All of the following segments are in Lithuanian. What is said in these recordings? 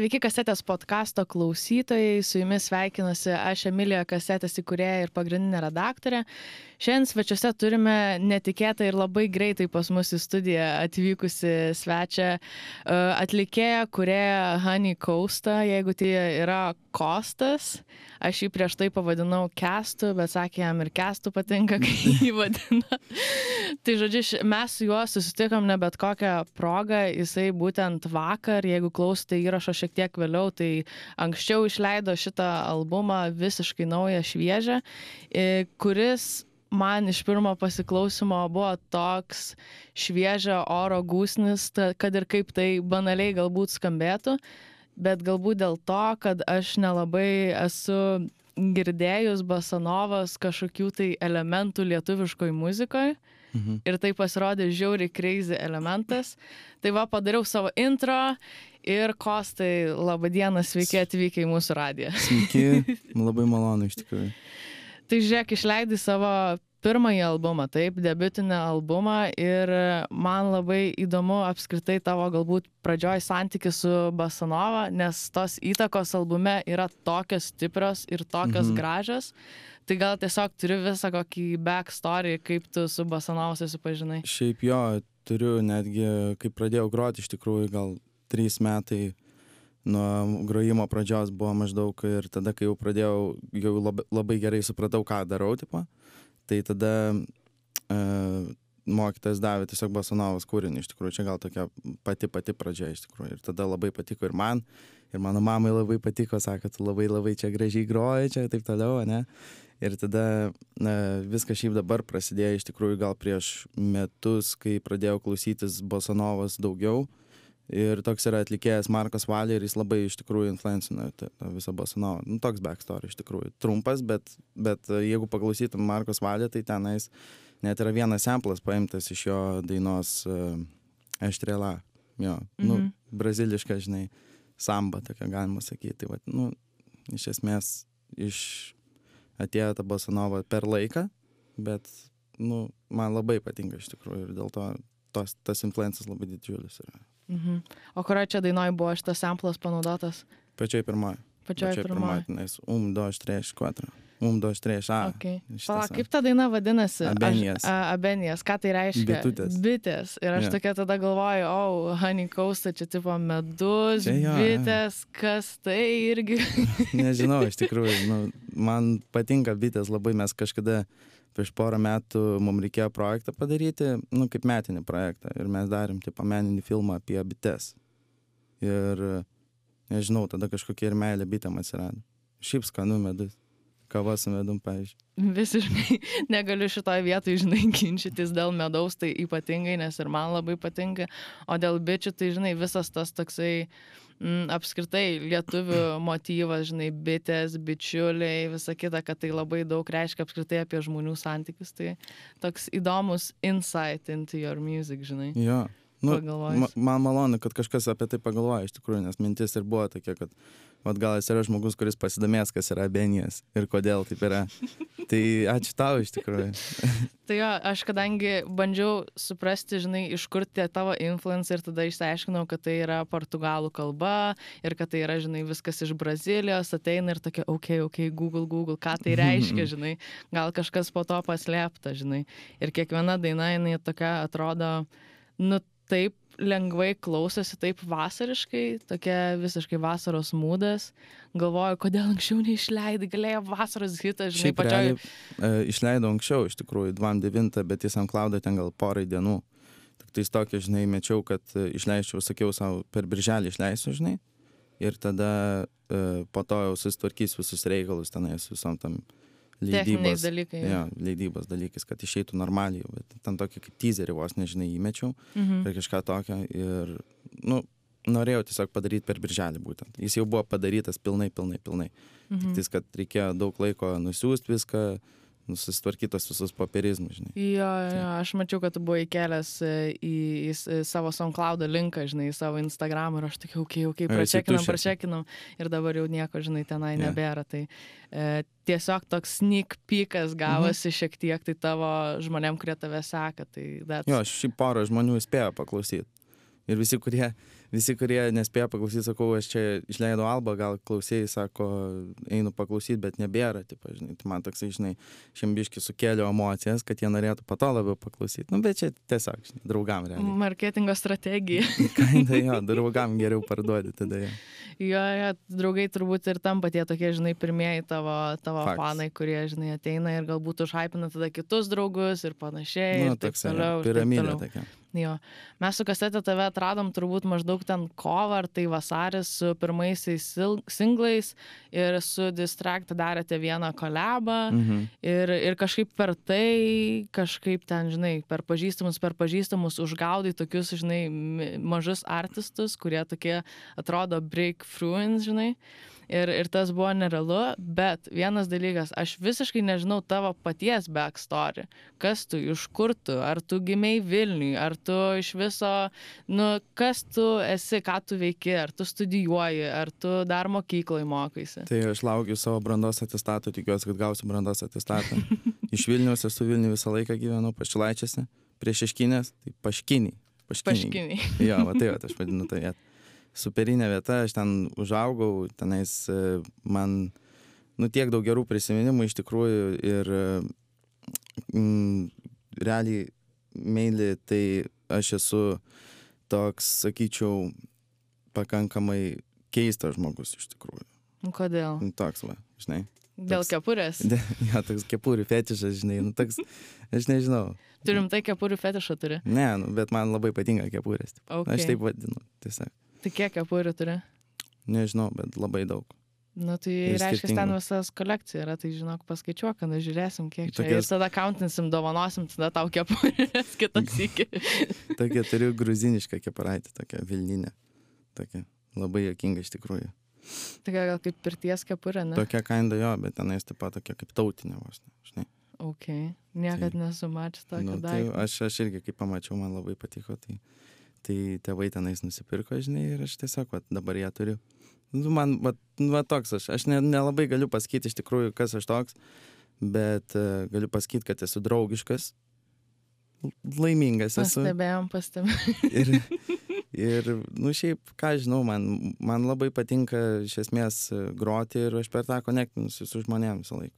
Sveiki kasetės podkasto klausytojai, su jumis sveikinuosi aš Emilija kasetės įkūrėja ir pagrindinė redaktorė. Šiandien svečiuose turime netikėtą ir labai greitai pas mus į studiją atvykusi svečią e, atlikėją, kurėją Honey Coastą, jeigu tai yra Kostas. Aš jį prieš tai pavadinau Kestu, bet sakė, jam ir Kestu patinka, kai jį vadina. tai žodžiu, mes su juo susitikom ne bet kokią progą, jisai būtent vakar, jeigu klausote įrašo šiek tiek vėliau, tai anksčiau išleido šitą albumą visiškai naują, šviežią, kuris man iš pirmo pasiklausimo buvo toks šviežio oro gūsnis, kad ir kaip tai banaliai galbūt skambėtų, bet galbūt dėl to, kad aš nelabai esu girdėjus basanovas kažkokių tai elementų lietuviškoj muzikoje. Mhm. Ir tai pasirodė žiauriai crazy elementas. Tai va, padariau savo intro ir Kostai, laba diena, sveiki atvykę į mūsų radiją. Sveiki, labai malonu iš tikrųjų. Tai žiūrėk, išleidai savo pirmąjį albumą, taip, debiutinį albumą ir man labai įdomu apskritai tavo galbūt pradžioj santykis su Basanova, nes tos įtakos albume yra tokios stiprios ir tokios mhm. gražios. Tai gal tiesiog turi visą kokį backstory, kaip tu su Basanova susipažinai? Šiaip jo, turiu netgi, kai pradėjau groti, iš tikrųjų gal trys metai nuo grojimo pradžios buvo maždaug ir tada, kai jau pradėjau, jau labai, labai gerai supratau, ką darau, tipo. Tai tada uh, mokytojas davė tiesiog basanovas kūrinį, iš tikrųjų, čia gal tokia pati pati pradžia iš tikrųjų. Ir tada labai patiko ir man, ir mano mamai labai patiko, sakė, tu labai labai čia gražiai groji, čia taip toliau, ne? Ir tada na, viskas šiaip dabar prasidėjo iš tikrųjų gal prieš metus, kai pradėjau klausytis basanovas daugiau. Uh, ir toks yra atlikėjas Markas Valė ir jis labai iš tikrųjų influencina tą, visą bosanovą. Nu, toks backstory iš tikrųjų. Trumpas, bet, bet e, jeigu paklausytum Markos Valė, tai tenais net yra vienas samplas paimtas iš jo dainos Eštrela. Jo, nu, mhm. braziliška, žinai, samba, tokia galima sakyti. Tai, va, nu, iš esmės iš atėjo ta bosanova per laiką, bet, nu, man labai patinka iš tikrųjų ir dėl to tos, tas influencas labai didžiulis yra. Mhm. O kurio čia dainoj buvo šitas samplas panaudotas? Pačioj pirmoji. Pačioj, Pačioj pirmoji. Tenais, um, do, štreš, quattro. Um, do, štreš, a. Okay. Pala, kaip ta daina vadinasi? Abenijas. Aš, a, abenijas. Ką tai reiškia? Bitutės. Bitės. Ir aš yeah. tokia tada galvoju, o, oh, honey kausta, čia tipo medus, čia jo, bitės, ja. kas tai irgi. Nežinau, iš tikrųjų, nu, man patinka bitės labai, mes kažkada prieš porą metų mums reikėjo projektą padaryti, nu, kaip metinį projektą. Ir mes darėm, tipo, meninį filmą apie bites. Ir, nežinau, tada kažkokia ir meilė bitėm atsirado. Šiaip skanu medus. Kava su medum, pavyzdžiui. Visiškai negaliu šitoje vietoje, žinai, ginčytis dėl medaus, tai ypatingai, nes ir man labai patinka. O dėl bičių, tai, žinai, visas tas toksai mm, apskritai lietuvių motyvas, žinai, bitės, bičiuliai, visa kita, kad tai labai daug reiškia apskritai apie žmonių santykius. Tai toks įdomus insight into your music, žinai. Jo. Nu, ma man malonu, kad kažkas apie tai pagalvoja iš tikrųjų, nes mintis ir buvo tokia, kad vat gal jis yra žmogus, kuris pasidomės, kas yra benijas ir kodėl taip yra. tai ačiū tau iš tikrųjų. tai jo, aš kadangi bandžiau suprasti, žinai, iš kur tie tavo influence ir tada išsiaiškinau, kad tai yra portugalų kalba ir kad tai yra, žinai, viskas iš Brazilijos ateina ir tokia, okei, okay, Google, Google, ką tai reiškia, žinai, gal kažkas po to paslėpta, žinai. Ir kiekviena daina, jinai tokia atrodo, nu taip lengvai klausosi, taip vasariškai, tokia visiškai vasaros mūdas. Galvoju, kodėl anksčiau neišleidai, galėjo vasaros hitą, žinai, pačioj. Realiai, e, išleidau anksčiau, iš tikrųjų, 29, bet jis ant klaudo ten gal porai dienų. Tik tai tokį, žinai, mečiau, kad e, išleisčiau, sakiau savo, per birželį išleisiu, žinai. Ir tada e, po to jau susitvarkysiu visus reikalus tenais visom tam leidybos dalykai. Jo, leidybos dalykais, kad išeitų normaliai, bet ten tokį kaip teaserį vos nežinai įmečiau mhm. ir kažką tokio ir, nu, norėjau tiesiog padaryti per birželį būtent. Jis jau buvo padarytas pilnai, pilnai, pilnai. Mhm. Tik tais, kad reikėjo daug laiko nusiųsti viską, nu, susitvarkytos visus popierizmus, žinai. Jo, jo, aš mačiau, kad tu buvai kelias e, į, į, į savo SoundCloud linką, žinai, į savo Instagram ir aš tokia, okei, okay, okei, okay, pračekinam, pračekinam ir dabar jau nieko, žinai, tenai yeah. nebėra. Tai e, tiesiog toks sneak peekas gavosi mhm. šiek tiek, tai tavo žmonėm, kurie tave seka. Tai that's... Jo, šį porą žmonių spėjo paklausyti. Ir visi, kurie, visi, kurie nespėjo paklausyti, sakau, aš čia išleidau albą, gal klausėjai, sako, einu paklausyti, bet nebėra, taip, žinai, tai man toksai, žinai, šiambiški sukėlė emocijas, kad jie norėtų pato labiau paklausyti. Nu, bet čia tiesiog, žinai, draugam realiai. Marketingo strategija. Kaina jo, draugam geriau parduoti tada. Jo. Jo, jo, draugai turbūt ir tampa tie tokie, žinai, pirmieji tavo, tavo Faks. fanai, kurie, žinai, ateina ir galbūt užhypina tada kitus draugus ir panašiai. Nu, ir taip toks toliau. piramidė tokia. Jo. Mes su kasetė tave atradom turbūt maždaug ten kovą ar tai vasaris su pirmaisiais sil- singlais ir su Distract darėte vieną kolebą. Mhm. Ir, ir kažkaip per tai, kažkaip ten, žinai, per pažįstamus, per pažįstamus užgaudai tokius, žinai, mi- mažus artistus, kurie tokie atrodo breakthroughs, žinai. Ir, ir tas buvo nerealu, bet vienas dalykas, aš visiškai nežinau tavo paties backstory. Kas tu, iš kur tu, ar tu gimiai Vilniui, ar tu iš viso, nu, kas tu esi, ką tu veiki, ar tu studijuoji, ar tu dar mokykloje mokaisi. Tai aš laukiu savo brandos atestato, tikiuosi, kad gausiu brandos atestatą. Iš Vilnius esu Vilniuje visą laiką gyvenau, pašilaičiasi, prie šeškinės, tai paškiniai. Paškiniai. Jo, va tai va, aš vadinu tą vietą. Superinė vieta, aš ten užaugau, tenais e, man, nu tiek daug gerų prisiminimų iš tikrųjų ir e, mm, realiai meilį, tai aš esu toks, sakyčiau, pakankamai keistas žmogus iš tikrųjų. Nu, Kodėl? Nu, Toks va, žinai. Dėl Toks- kepurės. De, ja, toks kepurių fetišas, žinai, nu toks, aš nežinau. Turim tai kepurių fetišą turi. Ne, nu, bet man labai patinka kepurės. tipo. Okay. Aš taip vadinu, tiesiog. Tai kiek kepurių turi? Nežinau, bet labai daug. Nu, tai Ir reiškia, ten skirtingų. visas kolekcija yra, tai žinok, paskaičiuok, kada žiūrėsim, kiek čia. Tokias- Ir tada kauntinsim, dovanosim, tada tau kepurės kitas iki. Tokia turiu gruzinišką kepuraitę, tokią Vilninę. Tokia labai jokinga iš tikrųjų. Tokia gal kaip pirties kepurė, ne? Tokia kaina jo, bet tenais taip pat tokia kaip tautinė vos. ne, Žinai. Ok. Niekad nesu mačius tokio Nu, tai daikto. aš, aš irgi, kai pamačiau, man labai patiko. Tai, tai tėvai tenais nusipirko, žinai, ir aš tiesiog vat, dabar ją turiu. Nu, man, va, va toks aš. Aš ne- nelabai galiu pasakyti iš tikrųjų, kas aš toks, bet uh, galiu pasakyti, kad esu draugiškas, laimingas esu. Pastebėjom, pastebėjom. Ir, ir nu šiaip, ką žinau, man, man labai patinka iš esmės e, groti ir aš per tą konektinusi su žmonėmis visą laiką.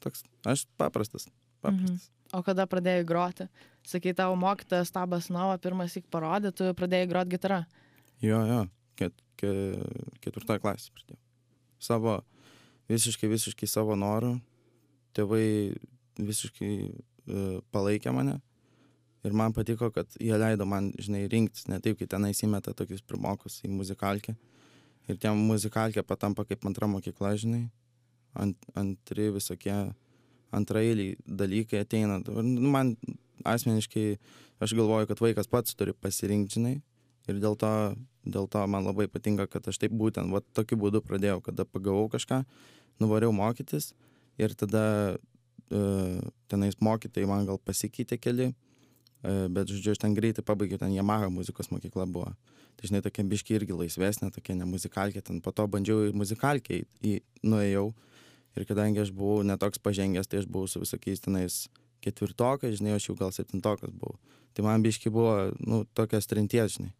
Toks, aš paprastas. paprastas. O kada pradėjai groti? Sakai, tavo mokytojas Tabas Nova pirmas įk parodė, tu pradėjai groti gitarą. Jo, jo, ket, ke, ketvirtoje klasėje pradėjau. Savo, visiškai, visiškai savo norų. Tėvai visiškai uh, palaikė mane. Ir man patiko, kad jie leido man, žinai, rinktis, ne taip, kai tenai įmeta tokius primokus į muzikalkę. Ir tie muzikalkė patampa kaip antra mokykla, žinai. Ant, antri visokie antrailiai dalykai ateina. Dabar, nu, man asmeniškai, aš galvoju, kad vaikas pats turi pasirinkti, žinai. Ir dėl to, dėl to man labai patinka, kad aš taip būtent, va, tokiu būdu pradėjau, kada pagavau kažką, nuvariau mokytis ir tada uh, tenais mokytojai man gal pasikeitė keli, uh, bet, žodžiu, aš ten greitai pabaigiau, ten Yamaha muzikos mokykla buvo. Tai, žinai, tokia biški irgi laisvesnė, tokia ne muzikalkė, ten po to bandžiau į muzikalkę, į, nuėjau ir kadangi aš buvau netoks pažengęs, tai aš buvau su visokiais tenais ketvirtokai, žinai, aš jau gal septintokas buvau. Tai man biški buvo, nu, tokias trinties, žinai.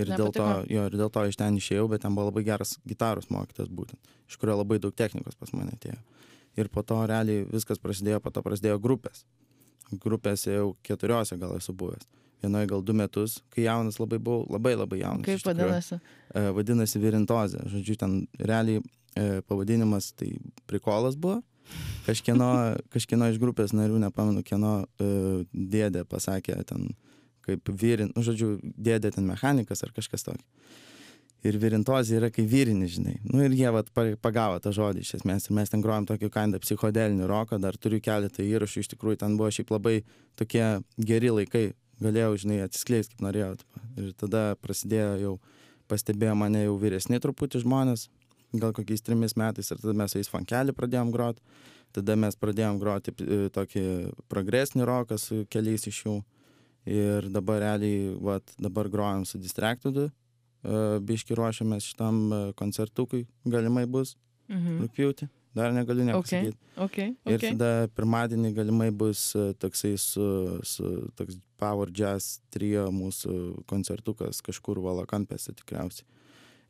Ir dėl, to, jo, ir dėl to iš ten išėjau, bet ten buvo labai geras gitaros mokytas būtent, iš kurio labai daug technikos pas mane atėjo. Ir po to realiai viskas prasidėjo, po to prasidėjo grupės. Grupėse jau keturiose gal esu buvęs. Vienoje gal du metus, kai jaunas labai buvau, labai labai jaunas. Kaip vadinasi? E, vadinasi virintozė. Žodžiu, ten realiai pavadinimas tai prikolas buvo. Kažkieno, kažkieno iš grupės narių, nepamenu, kieno e, dėdė pasakė ten, kaip vyrin, nu, žodžiu, dėdė ten mechanikas ar kažkas tokio. Ir virintozė yra kai vyrinis, žinai. Nu ir jie vat, pa- pagavo tą žodį iš esmės. Ir mes ten grojom tokį kandą psichodelinį roką, dar turiu keletą įrašų, iš tikrųjų ten buvo šiaip labai tokie geri laikai. Galėjau, žinai, atsiskleisti kaip norėjau. Ir tada prasidėjo jau, pastebėjo mane jau vyresni truputį žmonės, gal kokiais trimis metais. Ir tada mes su jais fankelį pradėjom groti. Tada mes pradėjom groti e, tokį progresinį roką su keliais iš jų. Ir dabar realiai, vat, dabar grojam su Distractudu. Uh, biški ruošiamės šitam uh, koncertukui, galimai bus Mhm. rūpjūtį. dar negaliu nieko Okay. sakyt. Okay, Ir okay. tada pirmadienį galimai bus e, toksai su, su toks Power Jazz trio mūsų koncertukas kažkur Valakampėse tikriausiai.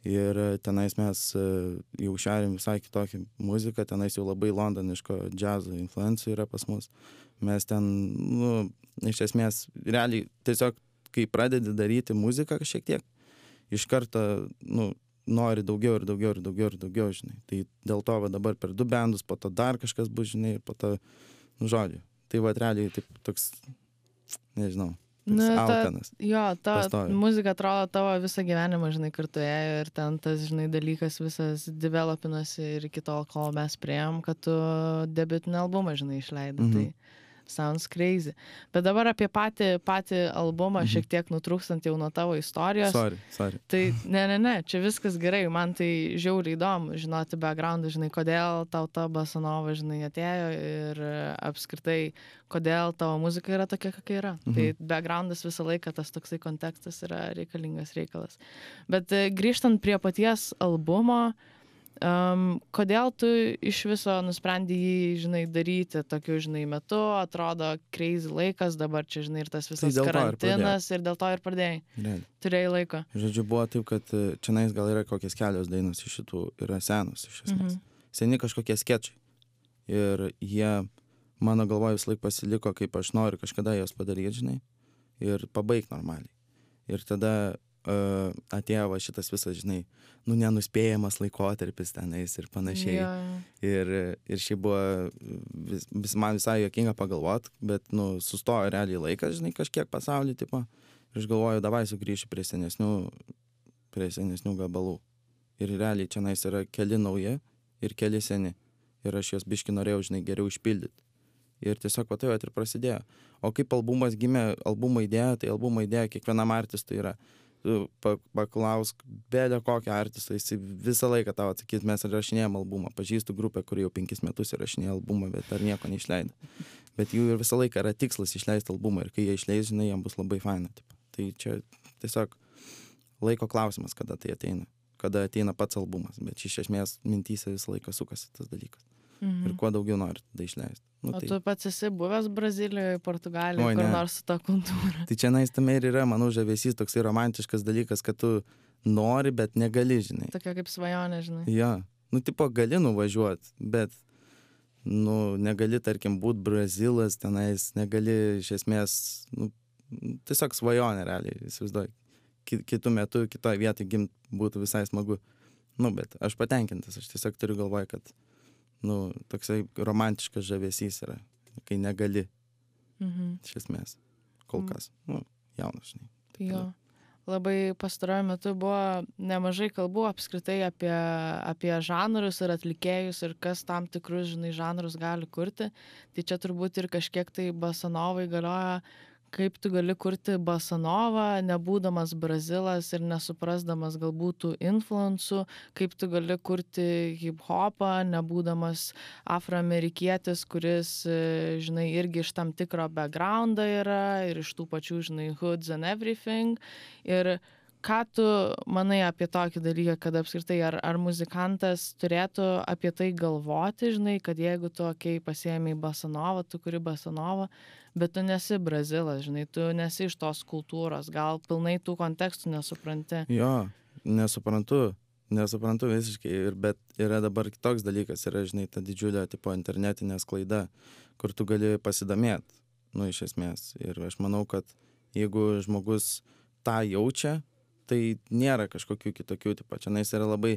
Ir tenais mes e, jau šeriam visai kitokią muziką, tenais jau labai londoniško džiazo influencijų yra pas mus. Mes ten, nu, iš esmės, realiai tiesiog, kai pradedi daryti muziką šiek tiek, iš karto, nu, nori daugiau ir daugiau ir daugiau ir daugiau, žinai. Tai dėl to va dabar per du bendus, po to dar kažkas bus, žinai, ir po to, nu, žodžiu. Tai va realiai taip toks, nežinau, Nu, ta-. Jo, ta muzika atrodo tavo visą gyvenimą, žinai, kartu ėjo ir ten tas, žinai, dalykas visas developinasi ir iki tol, kol mes prieėm, kad tu debiutinį albumą, žinai, išleidai. Mhm. Tai sounds crazy. Bet dabar apie patį, patį albumą, Mhm. šiek tiek nutrūkstant jau nuo tavo istorijos. Sorry, sorry. Tai ne, ne, ne, čia viskas gerai, man tai žiauriai įdomu žinoti backgroundą, žinai, kodėl tau ta basanova, žinai, atėjo ir apskritai, kodėl tavo muzika yra tokia, kokia yra. Mhm. Tai backgroundas visą laiką tas toksai kontekstas yra reikalingas reikalas. Bet e, grįžtant prie paties albumo, um, kodėl tu iš viso nusprendai jį, žinai, daryti tokiu, žinai, metu, atrodo, crazy laikas, dabar čia, žinai, ir tas visas dėl to ir karantinas ir dėl to ir pradėjai. Realiai. Turėjai laiko. Žodžiu, buvo taip, kad čia nais gal yra kokios kelios dainos iš šitų, yra senos iš esmės. Mhm. Seni kažkokie sketčiai. Ir jie mano galvoje vis laik pasiliko, kaip aš noriu kažkada juos padaryti, žinai, ir pabaigti normaliai. Ir tada atėjo va šitas visas, žinai, nu nenuspėjamas laikotarpis tenais ir panašiai. Jo. Ir, ir šiaip buvo, vis, vis, man visai jokinga pagalvot, bet, nu, sustojo realiai laikas, žinai, kažkiek pasaulį, tipo. Ir aš galvoju, davai sugrįšiu prie senesnių, prie senesnių gabalų. Ir realiai čia nais yra keli nauji ir keli seni. Ir aš juos biški norėjau, žinai, geriau išpildyti. Ir tiesiog va tai vat ir prasidėjo. O kaip albumas gimė, albumo idėja, tai albumo idėja kiekvienam artistui yra. Tu pa- paklausk belio kokią artistą, jis visą laiką tau atsakys, mes rašinėjom albumą. Pažįstu grupę, kuri jau penkis metus įrašinėjo albumą, bet dar nieko neišleido. Bet jų ir visą laiką yra tikslas išleisti albumą ir kai jie išleis, žinai, jam bus labai faina. Tipo. Tai čia tiesiog laiko klausimas, kada tai ateina. Kada ateina pats albumas. Bet iš esmės mintyse visą laiką sukasi tas dalykas. Mhm. Ir kuo daugiau nori tada išleisti. Nu, O tai, tu pats esi buvęs Brazilijoje, Portugalijoje, kur ne. nors su ta kultūra. tai čia nais tame ir yra, manau, žavesys toksai romantiškas dalykas, kad tu nori, bet negali, žinai. Tokia kaip svajonė, žinai. Jo, nu, tipo, gali nuvažiuoti, bet, nu, negali, tarkim, būti Brazilas tenais, negali, iš esmės, nu, tiesiog svajonė realiai, įsivaizduoju. Ki- Kitų metų, kitoje vietoje gimt būtų visai smagu. Nu, bet aš patenkintas, aš tiesiog turiu galvoje, kad, nu, toksai romantiškas žavesys yra, kai negali, Mhm. iš esmės, kol Mm. kas. Nu, jaunas, žinai. Jo. Labai pastaruoju metu buvo nemažai kalbų apskritai apie, apie žanrus ir atlikėjus ir kas tam tikrus, žinai, žanrus gali kurti. Tai čia turbūt ir kažkiek tai basanovai galioja, kaip tu gali kurti basanovą, nebūdamas brazilas ir nesuprasdamas galbūt tų influencų, kaip tu gali kurti hip-hopą, nebūdamas afroamerikietis, kuris, e, žinai, irgi iš tam tikro backgroundo yra ir iš tų pačių, žinai, hoods and everything. Ir ką tu manai apie tokį dalyką, kad apskritai ar, ar muzikantas turėtų apie tai galvoti, žinai, kad jeigu tu, okei, okay, pasiemi basanovą, tu kuri basanovą, bet tu nesi brazilas, žinai, tu nesi iš tos kultūros, gal pilnai tų kontekstų nesupranti. Jo, nesuprantu, nesuprantu visiškai, ir, bet yra dabar kitoks dalykas, yra, žinai, ta didžiulė, tipo, internetinė sklaida, kur tu gali pasidomėti, nu, iš esmės. Ir aš manau, kad jeigu žmogus tą jaučia, tai nėra kažkokių kitokių, tipo, čia nais yra labai,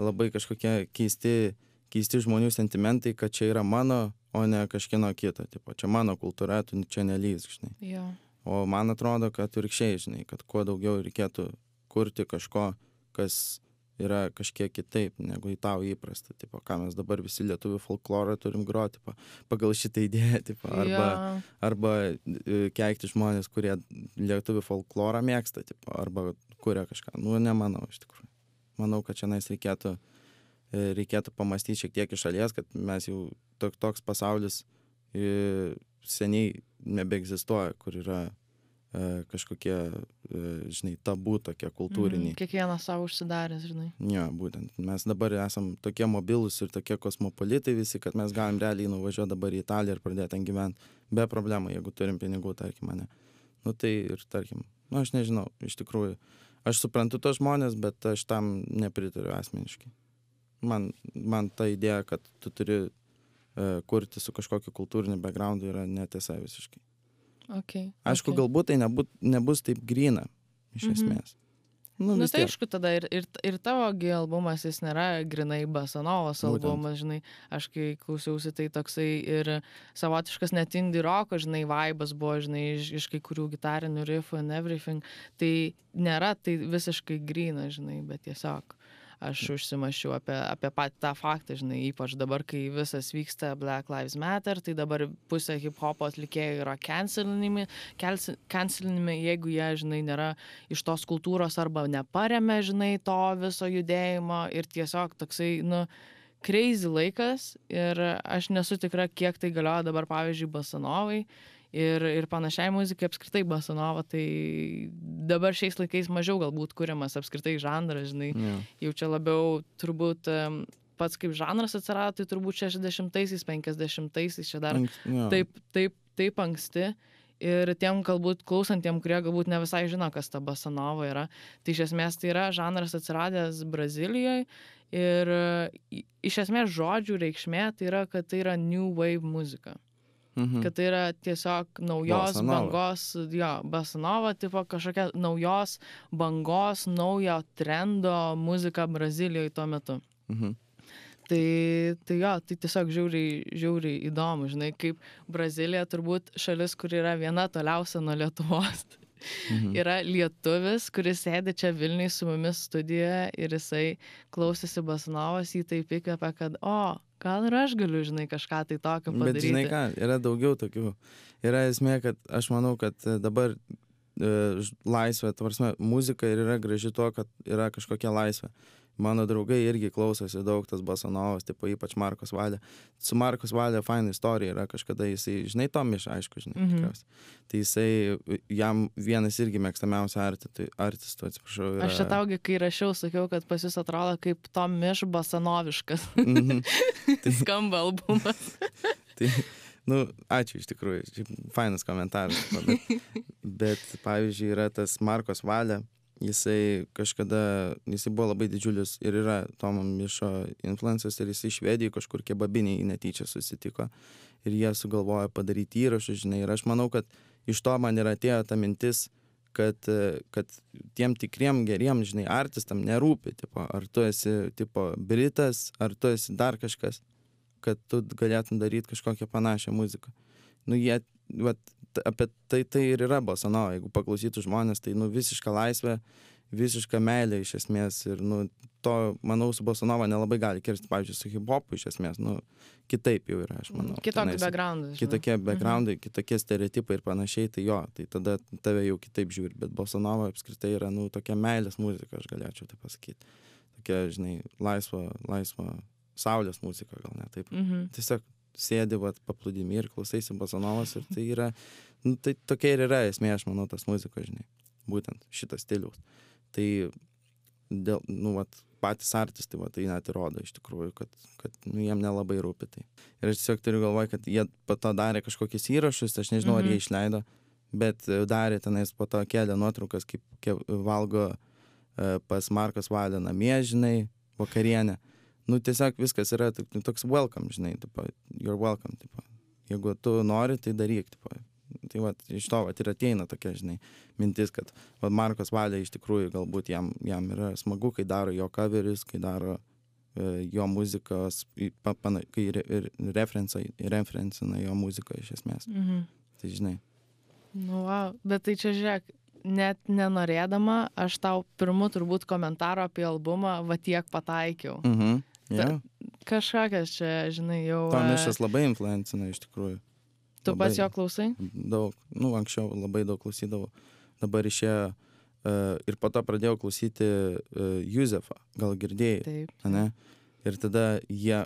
labai kažkokie keisti, keisti žmonių sentimentai, kad čia yra mano, o ne kažkieno kito, tipo, čia mano kultūra, tu čia nelys, žinai. Jo. O man atrodo, kad virkščiai, žinai, kad kuo daugiau reikėtų kurti kažko, kas yra kažkiek kitaip negu į tau įprasta. Tipo, ką mes dabar visi lietuvių folklorą turim groti tipo, pagal šitą idėją. Tipo, arba arba e, keikti žmonės, kurie lietuvių folklorą mėgsta, tipo, arba kuria kažką. Nu, nemanau, iš tikrųjų. Manau, kad čia nais reikėtų, e, reikėtų pamastyti šiek tiek iš šalies, kad mes jau tok, toks pasaulis e, seniai nebeegzistuoja, kur yra kažkokie, e, žinai, tabu tokie kultūriniai. Mm, kiekvienas savo užsidaręs, žinai. Jo, būtent. Mes dabar esam tokie mobilūs ir tokie kosmopolitai visi, kad mes galim realiai nuvažiuoti dabar į Italiją ir pradėti ten gyventi be problemų, jeigu turim pinigų, tarkim, mane. Nu tai ir, tarkim, nu aš nežinau, iš tikrųjų, aš suprantu tos žmonės, bet aš tam nepritariu asmeniškai. Man, man ta idėja, kad tu turi uh, kurti su kažkokiu kultūriniu backgroundu yra netiesa visiškai. Okay, Aišku, okay. galbūt tai nebūt, nebus taip grina, iš Mhm. esmės. Nu, vis tai tiek. aišku, tada ir, ir, ir tavogi albumas, jis nėra grinai Basanovas Būtent. albumas, žinai, aš kai klausiausi, tai toksai ir savotiškas net indie roko, žinai, vaibas buvo, žinai, iš, iš kai kurių gitarinių riffų and everything. Tai nėra tai visiškai grina, žinai, bet tiesiog aš užsimašiau apie, apie patį tą faktą, žinai, ypač dabar, kai visas vyksta Black Lives Matter, tai dabar pusė hip hopo atlikėjų yra cancelinimi, kelsi- cancelinimi, jeigu jie, žinai, nėra iš tos kultūros arba neparemia, žinai, to viso judėjimo ir tiesiog toksai, nu, crazy laikas ir aš nesu tikra, kiek tai galioja dabar, pavyzdžiui, Basanovai ir, ir panašiai muzikai apskritai Basanova, tai dabar šiais laikais mažiau galbūt kuriamas apskritai žanras, žinai, Jo. jau čia labiau turbūt pats kaip žanras atsirado, tai turbūt 60-aisiais, 50-aisiais čia dar Anks- jo. taip, taip, taip anksti. Ir tiem galbūt klausantiem, kurie galbūt ne visai žino, kas ta basanova yra, tai iš esmės tai yra žanras atsiradęs Brazilijoje ir iš esmės žodžių reikšmė tai yra, kad tai yra New Wave muzika. Mhm. Kad tai yra tiesiog naujos Bossa nova. bangos, jo, basanova, tipo kažkokia naujos bangos, naujo trendo muzika Brazilijoje tuo metu. Mhm. Tai, tai jo, tai tiesiog žiauriai, žiauriai įdomu, žinai, kaip Brazilija turbūt šalis, kur yra viena toliausia nuo Lietuvos. Mhm. Yra lietuvis, kuris sėdi čia Vilniui su mumis studijoje ir jisai klausėsi Basnovas, jį taip įkvėpė, kad, o, gal ir aš galiu, žinai, kažką tai tokio Bet padaryti. žinai ką, yra daugiau tokių. Yra esmė, kad aš manau, kad e, dabar e, laisvė, tvarsme, muzika ir yra graži tuo, kad yra kažkokia laisvė. Mano draugai irgi klausosi daug tas basanovas, tipo ypač Markos Valė. Su Markos Valė faina istorija yra kažkada jisai, žinai, Tomiš, aišku, žinai, Mhm. tikriausiai. Tai jisai, jam vienas irgi mėgstamiausių artistų, artistų atsiprašau. Yra... Aš čia taugi, kai rašiau, sakiau, kad pas jūs atrodo kaip Tom Miš Basanoviškas Mhm. skamba albumas. Tai, nu, ačiū iš tikrųjų, fainas komentaras. Bet, bet pavyzdžiui, yra tas Markos Valė, jisai kažkada, jisai buvo labai didžiulis ir yra Tomo Mišo influencers ir jisai švedijai kažkur kebabiniai netyčia susitiko ir jie sugalvojo padaryti įrašus, žinai, ir aš manau, kad iš to man ir atėjo ta mintis, kad, kad tiem tikriem geriem, žinai, artistam nerūpi, tipo, ar tu esi, tipo, britas, ar tu esi dar kažkas kad tu galėtum daryti kažkokią panašią muziką. Nu, jie, vat, apie tai tai ir yra bosanova, jeigu paklausytų žmonės, tai, nu, visiška laisvė, visiška meilė iš esmės ir, nu, to, manau, su bosanova nelabai gali kirsti, pavyzdžiui, su hip-hopu iš esmės, nu, kitaip jau yra, aš manau. Tenais. backgroundą. žinai. Kitokie backgroundai, mhm. kitokie stereotipai ir panašiai, tai jo, tai tada tave jau kitaip žiūri, bet bosanova apskritai yra, nu, tokia meilės muzika, aš galėčiau tai pasakyti. Tokia, žinai, laisva, laisva, saulės muzika gal net taip Mhm. tiesiog sėdi vat paplūdimy ir klausaisi bosanovos ir tai yra, nu, tai tokia ir yra esmė, aš manau, tas muzikos, žinai, būtent šitas stiliaus. Tai dėl, nu, vat, patys artistai, va, tai net įrodo iš tikrųjų, kad, kad nu, jiem nelabai rūpi tai. Ir aš tiesiog turiu galvoje, kad jie po to darė kažkokius įrašus, aš nežinau, ar Mhm. jie išleido, bet e, darė tenais po to kelią nuotraukas, kaip, kaip valgo e, pas Markos Valę namie, žinai, vakarienę. Nu, tiesiog viskas yra nu, toks welcome, žinai, tipo, you're welcome, tipo. Jeigu tu nori, tai daryk, tipo. Tai va, iš to vat, ir ateina tokia, žinai, mintis, kad va, Markos Valė iš tikrųjų galbūt jam, jam yra smagu, kai daro jo coverius, kai daro e, jo muzikos, pa, pana, kai re, ir referencai, referencina jo muziką iš esmės. Mhm. Tai žinai. Nu, wow. Bet tai čia žiūrėk, net nenorėdama, aš tau pirmu turbūt komentaro apie albumą va tiek pataikiau. Mhm. Ja. Kažkokias čia, žinai, jau. e, Tomišas labai influencina iš tikrųjų. Tu pats labai. jo klausai? daug, nu, anksčiau labai daug klausydavau. Dabar išėjo uh, ir po to pradėjau klausyti uh, Juzefą, gal girdėjai, Taip. ne? Ir tada jie,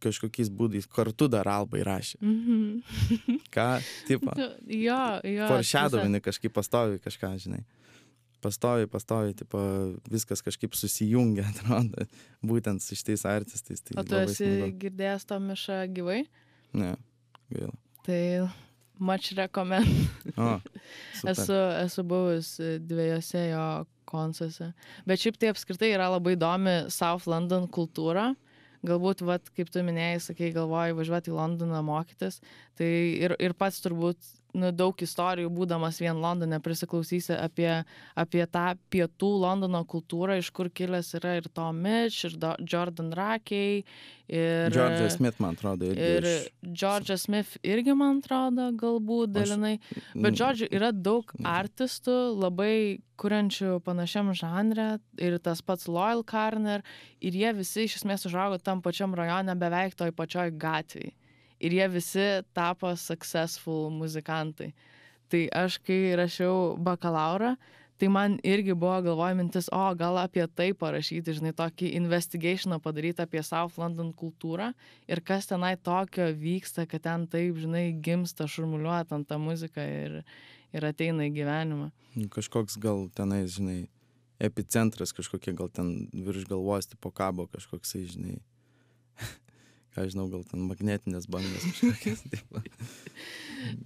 kažkokiais būdais kartu dar Alba įrašė. Mhm. Ką, tipo, Jo, jo. foreshadowini kažkaip pastovi kažką, žinai. Pastovi, pastovi, tipo, viskas kažkaip susijungia, atrodo, būtent su šitais artistais. Tai O tu esi smagu. girdėjęs to mišą gyvai? Ne, gaila. Tai much recommend. O, super. Esu, esu buvus dviejose jo koncertuose. Bet šiaip tai apskritai yra labai įdomi South London kultūra. Galbūt, vat, kaip tu minėjai, sakai, galvoji važiuoti į Londoną mokytis. Tai ir, ir pats turbūt nu, daug istorijų, būdamas vien Londone, prisiklausysi apie, apie tą pietų Londono kultūrą, iš kur kilęs yra ir Tom Mitch, ir Do Jordan Rackey. Ir, Georgia Smith, man atrodo, irgi. Ir Georgia Smith irgi, man atrodo, galbūt dalinai. Bet, žodžiu, yra daug artistų, labai kuriančių panašiam žanre ir tas pats Loyal Carner ir jie visi iš esmės užaugo tam pačiam rajone, beveik toj pačioj gatvėje. Ir jie visi tapo successful muzikantai. Tai aš, kai rašiau bakalauro, tai man irgi buvo galvoja mintis, o gal apie tai parašyti, žinai, tokį investigationą padaryti apie South London kultūrą ir kas tenai tokio vyksta, kad ten taip, žinai, gimsta šurmuliuot ant tą muziką ir, ir ateina į gyvenimą. Nu, Kažkoks gal tenais, žinai, epicentras kažkokie, gal ten virš galvos, tipo kabo kažkoksai, žinai. Ką žinau, gal ten magnetinės bangos kažkokios. tipo.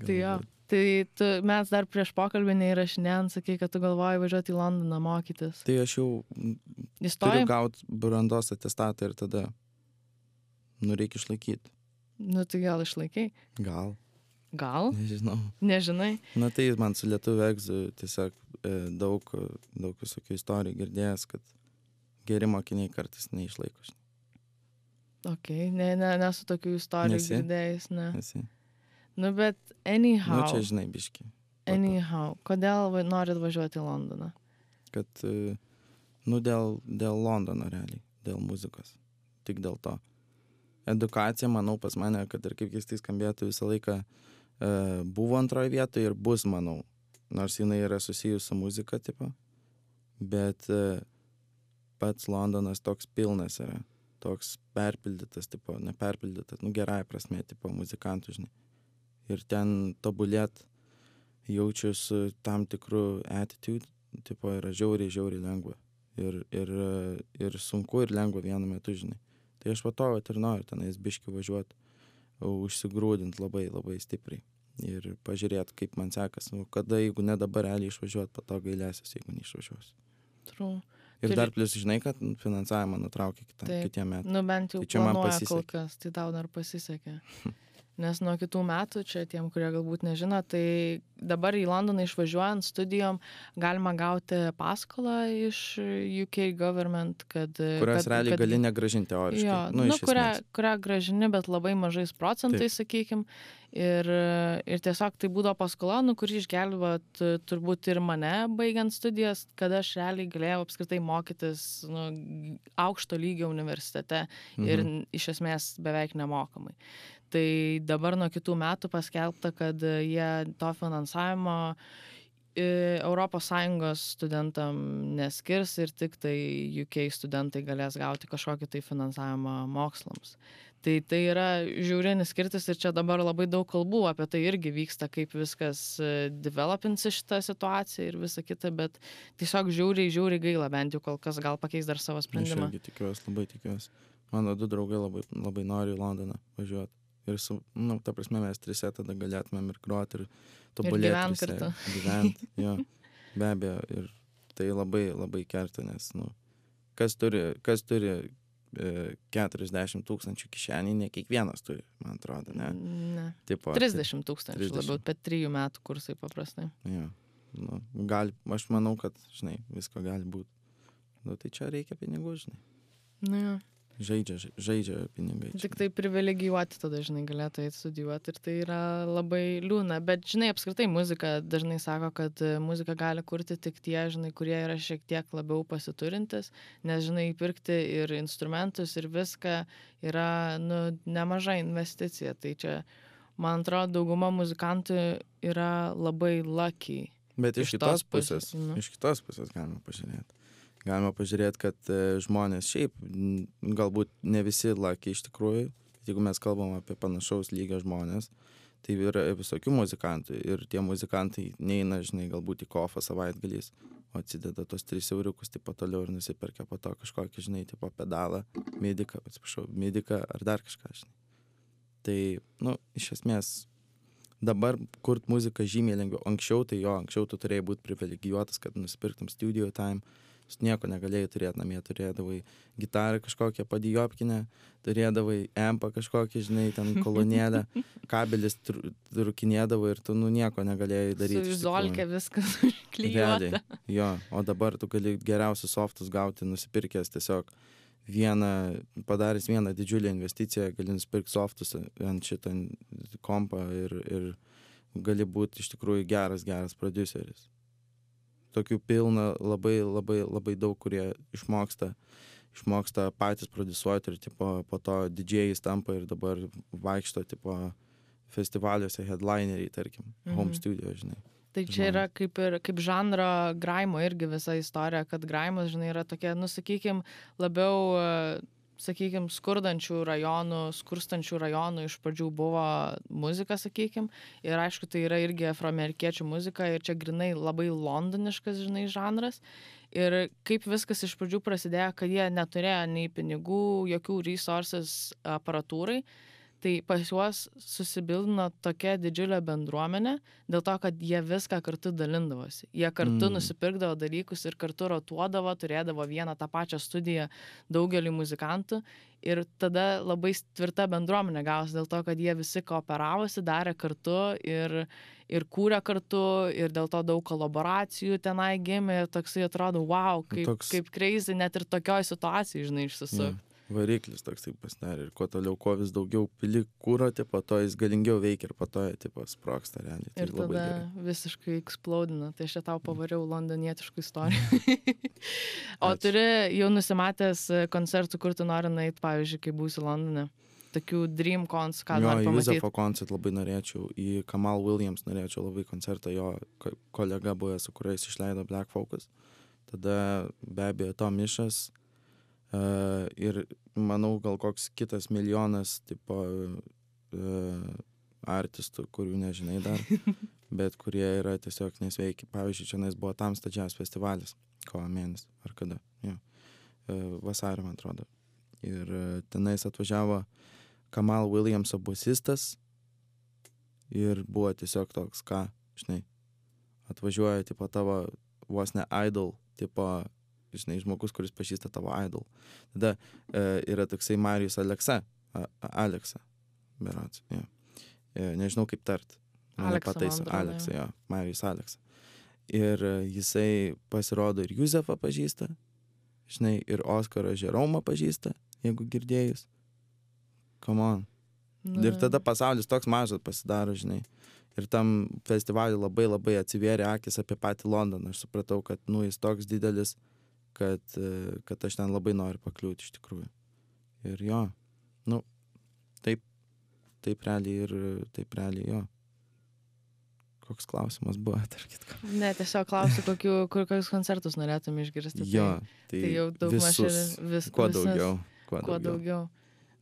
Tai jo. Tai tu, mes dar prieš pokalbį neįrašinėjant, sakai, kad tu galvoji važiuoti į Londoną mokytis. Tai aš jau mm, turiu gauti brandos atestatą ir tada, nu, reikia išlaikyti. Nu, tai gal išlaikai? Gal, Gal? nežinau. Nežinai. Na tai man su lietuviu egzu tiesiog e, daug, daug visokių istorijų girdėjęs, kad geri mokiniai kartais neišlaiko. Žinai. Ok, ne, ne, nesu tokių istorijų Nesi? girdėjęs, ne. Esi. Nu, bet anyhow. Nu, čia žinai, biški. Anyhow, kodėl va- norit važiuoti į Londoną? kad, e, nu, dėl, dėl Londono realiai, dėl muzikos. Tik dėl to. Edukacija, manau, pas mane, kad ir kaip keistai skambėtų, visą laiką e, buvo antroje vietoje ir bus, manau. Nors jinai yra susijusi su muzika, tipo. Bet e, pats Londonas toks pilnas yra. Toks perpildytas, tipo, neperpildytas, nu, gerąją prasme, tipo, muzikantų, žinai. Ir ten tobulėt jaučiu su tam tikru attitude, tipo, yra žiauriai, žiauriai lengva. Ir, ir, ir sunku ir lengva vienu metu, žinai. Tai aš va to vat ir noriu tenais biški važiuoti, užsigrūdint labai, labai stipriai. Ir pažiūrėti, kaip man sekas. Nu, kada, jeigu ne dabar realiai išvažiuoti, po to gailėsiu, jeigu neišvažiuosiu. True. Ir dar plus, žinai, kad finansavimą nutraukė Taip. kitiem metam. Nu, bent jau Tai čia man planuoja kol pasisekė. kas, tai tau dar pasisekė. Nes nuo kitų metų, čia tiem, kurie galbūt nežino, tai dabar į Londoną išvažiuojant studijom galima gauti paskolą iš UK government, kad... Kurias realiai kad, gali negražinti teoriškai. Jo, nu, nu, kurią, kurią gražini, bet labai mažais procentais, sakykim. Ir, ir tiesiog tai būdavo paskola, nu, kuri išgelbėjo turbūt ir mane baigiant studijas, kad aš realiai galėjau apskritai mokytis nu, aukšto lygio universitete ir Mhm. iš esmės beveik nemokamai. Tai dabar nuo kitų metų paskelbta, kad jie to finansavimo ES studentam neskirs ir tik tai UK studentai galės gauti kažkokį tai finansavimą mokslams. Tai tai yra žiaurinis skirtis ir čia dabar labai daug kalbų apie tai irgi vyksta, kaip viskas e, developinsi šitą situaciją ir visa kita, bet tiesiog žiauriai, žiauriai gaila, bent jau kol kas gal pakeis dar savo Aš sprendimą. irgi tikiuosi, labai tikiuosi. Mano du draugai labai, labai nori į Londoną važiuoti. Ir, su, nu, ta prasme, mes trise tada galėtumėm ir groti, ir tobulėti. gyvent trise, kartu. Gyvent, jo. Be abejo. Ir tai labai, labai kerta, nes, nu, kas turi, kas turi e, 40 tūkstančių kišenį, ne kiekvienas turi, man atrodo, ne? Ne. Tipo, 30 tūkstančių 30. labiau, bet 3 metų kursai paprastai. Tai, jo. Nu, gali, aš manau, kad, žinai, visko gali būti. Nu, tai čia reikia pinigų, žinai. Nu, jo. Žaidžia, žai- žaidžia pinigai. čia. Tik tai privilegijuoti tada, žinai, galėtų eiti studijuoti ir tai yra labai liūna. Bet, žinai, apskritai muzika dažnai sako, kad muziką gali kurti tik tie, žinai, kurie yra šiek tiek labiau pasiturintis, nes, žinai, įpirkti ir instrumentus ir viską yra, nu, nemaža investicija. Tai čia, man atrodo, dauguma muzikantų yra labai lucky. Bet iš iš kitos tos pusės, pusės, nu. iš kitos pusės galima pažiūrėti. Galima pažiūrėti, kad e, žmonės šiaip, galbūt ne visi lakiai iš tikrųjų, jeigu mes kalbam apie panašaus lygio žmonės, tai yra visokių muzikantų ir tie muzikantai neina, žinai, galbūt į kofą savaitgaliais, o atsideda tos tris euriukus, pat toliau ir nusiperka po to kažkokį, žinai, tipo pedalą, mediką, atsiprašau, mediką ar dar kažką, žinai. Tai, nu, iš esmės, dabar kurt muziką žymiai lengviau. Anksčiau tai jo, anksčiau tu turėjai būti privilegijuotas, kad nusipirktum studio time nieko negalėjai turėt namie, turėdavai gitarą kažkokią padijopkinę, turėdavai empą kažkokį, žinai, ten kolonėlę, kabelis trukinėdavo ir tu nu nieko negalėjai daryti. Su izolkė viskas užklyjuota. Jo, o dabar tu gali geriausius softus gauti nusipirkęs tiesiog vieną, padaręs vieną didžiulę investiciją, gali nusipirkti softus ant šitą kompą ir, ir gali būti iš tikrųjų geras, geras produceris tokių pilna labai labai labai daug kurie išmoksta išmoksta patys prodiusuoti ir tipo po to didžėjais tampa ir dabar vaikšto tipo festivaliuose headlineriai tarkim mhm. home studio žinai Tai čia yra kaip ir kaip žanro graimo irgi visa istorija, kad graimas, žinai, yra tokia, nu, sakykim, labiau sakykim skurdančių rajonų skurstančių rajonų iš pradžių buvo muzika sakykim. Ir aišku tai yra irgi afroamerikiečių muzika ir čia grynai labai londoniškas žinai žanras. Ir kaip viskas iš pradžių prasidėjo kad jie neturėjo nei pinigų jokių resources aparatūrai tai pas juos susibildino tokia didžiulė bendruomenė dėl to kad jie viską kartu dalindavosi. Jie kartu mm. nusipirkdavo dalykus ir kartu rotuodavo turėdavo vieną tą pačią studiją daugeliui muzikantų. Ir tada labai tvirta bendruomenė gavosi dėl to kad jie visi kooperavosi darė kartu ir ir kūrė kartu ir dėl to daug kolaboracijų tenai gimė. Ir toksai atrodo wow kaip Toks... kaip crazy. Net ir tokioj situacijoj žinai išsisukt. Yeah variklis toksai pasidarė ir kuo toliau, kuo vis daugiau pili kūro, tipo, to jis galingiau veikia ir po to, tipo, sproksta realiai. Tai ir tada gerai. visiškai eksplodina. Tai aš čia tau pavariau londonietiškų istorijų. o Ačiū. turi jau nusimatęs koncertų, kur tu nori nueiti, pavyzdžiui, kai būsi Londone? Tokių Dream Cons, ką nori pamatyti. Josefo koncert labai norėčiau, į Kamal Williams norėčiau labai koncertą, jo kolega buvęs, su kuriais išleido Black Focus. Tada be abejo Tom Mišas, Uh, ir manau, gal koks kitas milijonas tipo artistų, kurių nežinai dar, bet kurie yra tiesiog nesveiki. Pavyzdžiui, čia buvo Tamsta Jazz festivalis, kovo mėnesį, ar kada, jo, vasarį, man atrodo. Ir tenais atvažiavo Kamal Williamso bosistas ir buvo tiesiog toks, ką, žinai, atvažiuoja, tipo, tavo vos ne idol, tipo, žinai, žmogus, kuris pažįsta tavo idol. Tada e, yra toksai Marijus Aleksa, a, Aleksa, berats, jo. E, nežinau kaip tart. Mane pataiso Aleksa, jo, Marijus Aleksa. Ir e, jisai pasirodo ir Juzefą pažįsta, žinai, ir Oskarą Žeromą pažįsta, jeigu girdėjus. Come on. Na. Ir tada pasaulis toks mažas pasidaro, žinai. Ir tam festivaliui labai labai atsivėrė akis apie patį Londoną. Aš supratau, kad, nu, jis toks didelis, kad, kad aš ten labai noriu pakliūti iš tikrųjų. Ir jo, nu, taip, taip realiai ir taip realiai jo. Koks klausimas buvo, tarp kitko. Ne, tiesiog klausiu, kokiu, kur, kokius koncertus norėtum išgirsti. Jo, tai, tai jau daug maž ir vis, kuo visas, daugiau. Kuo, kuo daugiau. daugiau.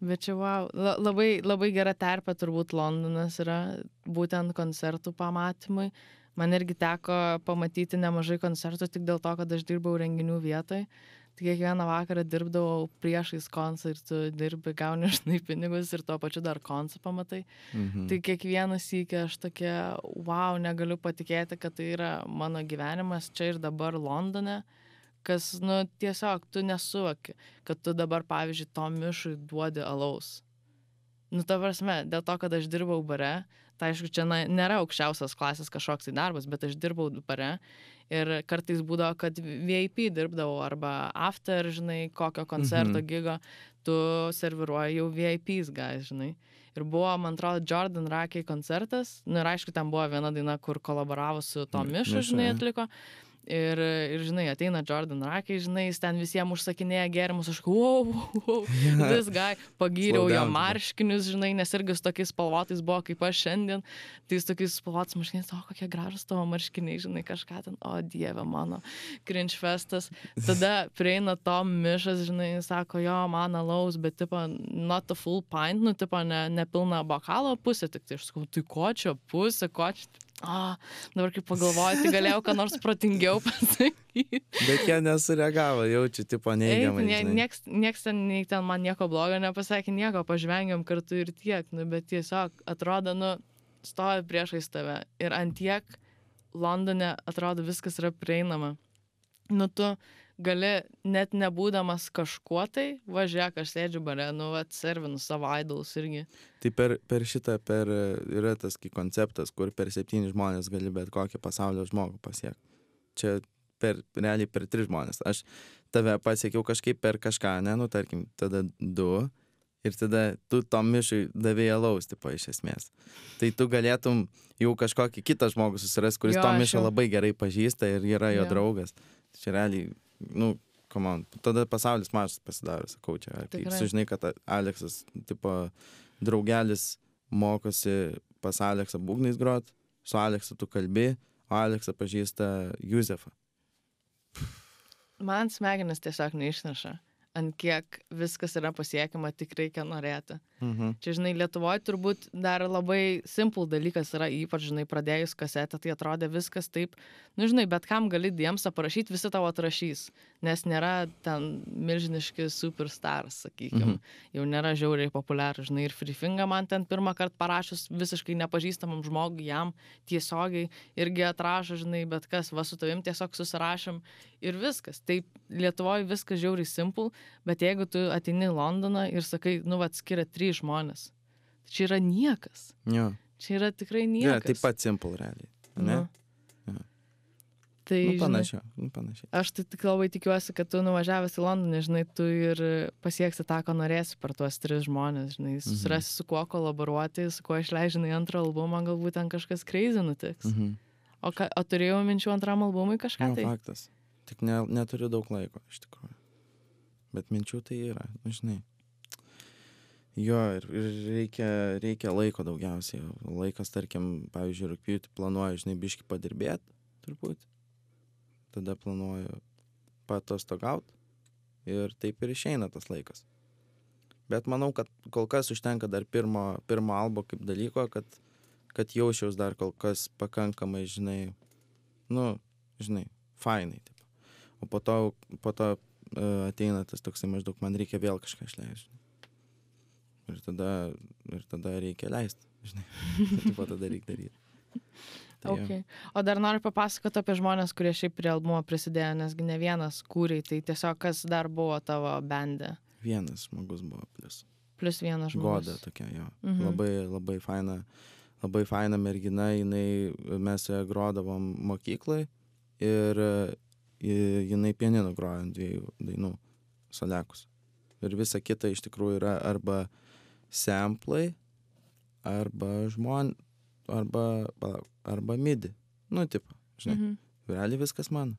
Bet čia wow, La, labai, labai gera terpė turbūt Londonas yra būtent koncertų pamatymui. Uh, man irgi teko pamatyti nemažai koncertų tik dėl to, kad aš dirbau renginių vietoj. Tai kiekvieną vakarą dirbdavau priešais koncą ir tu dirbi, gauni žinai pinigus ir tuo pačiu dar koncą pamatai. Mhm. Tai kiekvieną sykį aš tokia, wow, negaliu patikėti, kad tai yra mano gyvenimas čia ir dabar Londone kas, nu, tiesiog tu nesuvoki, kad tu dabar, pavyzdžiui, to mišui duodi alaus. Nu, ta prasme, dėl to, kad aš dirbau bare, tai aišku, čia na, nėra aukščiausios klasės kažkoks tai darbas, bet aš dirbau bare ir kartais būdavo, kad VIP dirbdavau arba after, žinai, kokio koncerto mhm. gigo, tu serviruoji jau VIPs, gai, žinai. Ir buvo, man atrodo, Jordan Rakiai koncertas, nu ir aišku, ten buvo viena daina, kur kolaboravo su Tom Mišu, žinai, atliko. Ir, ir, žinai, ateina Jordan Rakai, žinai, jis ten visiems užsakinėja gerimus, aš, wow, wow, vis gai, pagyriau jo marškinius, žinai, nes irgi su tokiais spalvotais buvo kaip aš šiandien, tai jis tokiais spalvotais marškiniais, o kokie gražus tavo marškiniai, žinai, kažką ten, o dieve mano, cringe festas. Tada prieina Tom Mišas, žinai, sako, jo, man alaus, bet, tipo, not a full pint, nu, tipo, ne, ne pilna bokalo pusė, tik tai aš sakau, tai ko čia pusė, ko čia a, dabar kaip pagalvoju, tai galėjau ką nors protingiau pasakyti. Bet jie nesureagavo, jaučiu, tipo neigiamai. Nie, nieks, nieks ten, nei ten man nieko blogo nepasakė, nieko, pažvengiam kartu ir tiek, nu, bet tiesiog atrodo, nu, stovi priešais tave ir ant tiek Londone atrodo viskas yra prieinama. Nu, tu gali net nebūdamas kažkuo tai, važiuok, aš sėdžiu bare, nu, atservinu savo idolus irgi. Tai per, per šitą, per, yra tas kaip konceptas, kur per septyni žmonės gali bet kokį pasaulio žmogų pasiekti. Čia per, realiai per tris žmonės. Aš tave pasiekiau kažkaip per kažką, ne, nu, tarkim, tada du. Ir tada tu tom mišui davėjai alaus, tipo, iš esmės. Tai tu galėtum jau kažkokį kitą žmogų susirasti, kuris jo, tom mišą jau... labai gerai pažįsta ir yra jo, jo. draugas. Čia realiai nu, komand. Tada pasaulis mažas pasidaro, sakau, čia. Kai sužinai, kad Aleksas, tipo, draugelis mokosi pas Aleksą būgnais grot, su Aleksu tu kalbi, o Aleksą pažįsta Juzefą. Man smegenis tiesiog neišneša ant kiek viskas yra pasiekiama, tik reikia norėti. Mhm. Čia, žinai, Lietuvoje turbūt dar labai simple dalykas yra, ypač, žinai, pradėjus kasetę, tai atrodė viskas taip, nu, žinai, bet kam gali diems aprašyti, visi tavo atrašys, nes nėra ten milžiniški superstars, sakykime, mhm. jau nėra žiauriai populiarų, žinai, ir Freefinga man ten pirmą kartą parašus visiškai nepažįstamam žmogui, jam tiesiogiai irgi atrašo, žinai, bet kas, va su tavim tiesiog susirašym ir viskas. Taip, Lietuvoje viskas žiauriai simple, bet jeigu tu ateini į Londoną ir sakai, nu, va, skiria trys žmonės. Tai čia yra niekas. Jo. Čia yra tikrai niekas. Ja, taip pat simple realiai. Ne? Nu. Ja. Tai, nu, panašiai, nu, panašiai. Aš tai tik labai tikiuosi, kad tu nuvažiavęs į Londoną, žinai, tu ir pasieksi tą, ko norėsi per tuos tris žmonės, žinai, mhm. susirasi su kuo kolaboruoti, su kuo išleidžiai antrą albumą, galbūt ten kažkas crazy nutiks. Mhm. O, ka, o turėjau minčių antram albumui kažką? Nu, tai? faktas. Tik ne, neturiu daug laiko, iš tikrųjų. Bet minčių tai yra, nu, žinai. Jo, ir, ir reikia, reikia laiko daugiausiai. Laikas, tarkim, pavyzdžiui, rūpjūtį planuoju, žinai, biški padirbėti, turbūt. Tada planuoju patostogauti ir taip ir išeina tas laikas. Bet manau, kad kol kas užtenka dar pirmo, pirmo albo kaip dalyko, kad, kad jaučiaus dar kol kas pakankamai, žinai, nu, žinai, fainai. Taip. O po to, po to uh, ateina tas toksai maždaug, man reikia vėl kažką išleisti ir tada, ir tada reikia leisti, žinai, tai po tada reikia daryti. Tai okay. O dar noriu papasakoti apie žmonės, kurie šiaip prie albumo prisidėjo, nesgi ne vienas kūriai, tai tiesiog kas dar buvo tavo bendė? Vienas žmogus buvo plus. Plus vienas žmogus. Goda tokia, jo. Mhm. Labai, labai faina, labai faina mergina, jinai, mes grodavom mokyklai ir jinai pianinu grojo ant dviejų dainų, solekus. Ir visa kita iš tikrųjų yra arba semplai arba žmon, arba, arba midi. Nu, tipo, žinai, mhm. realiai viskas mano.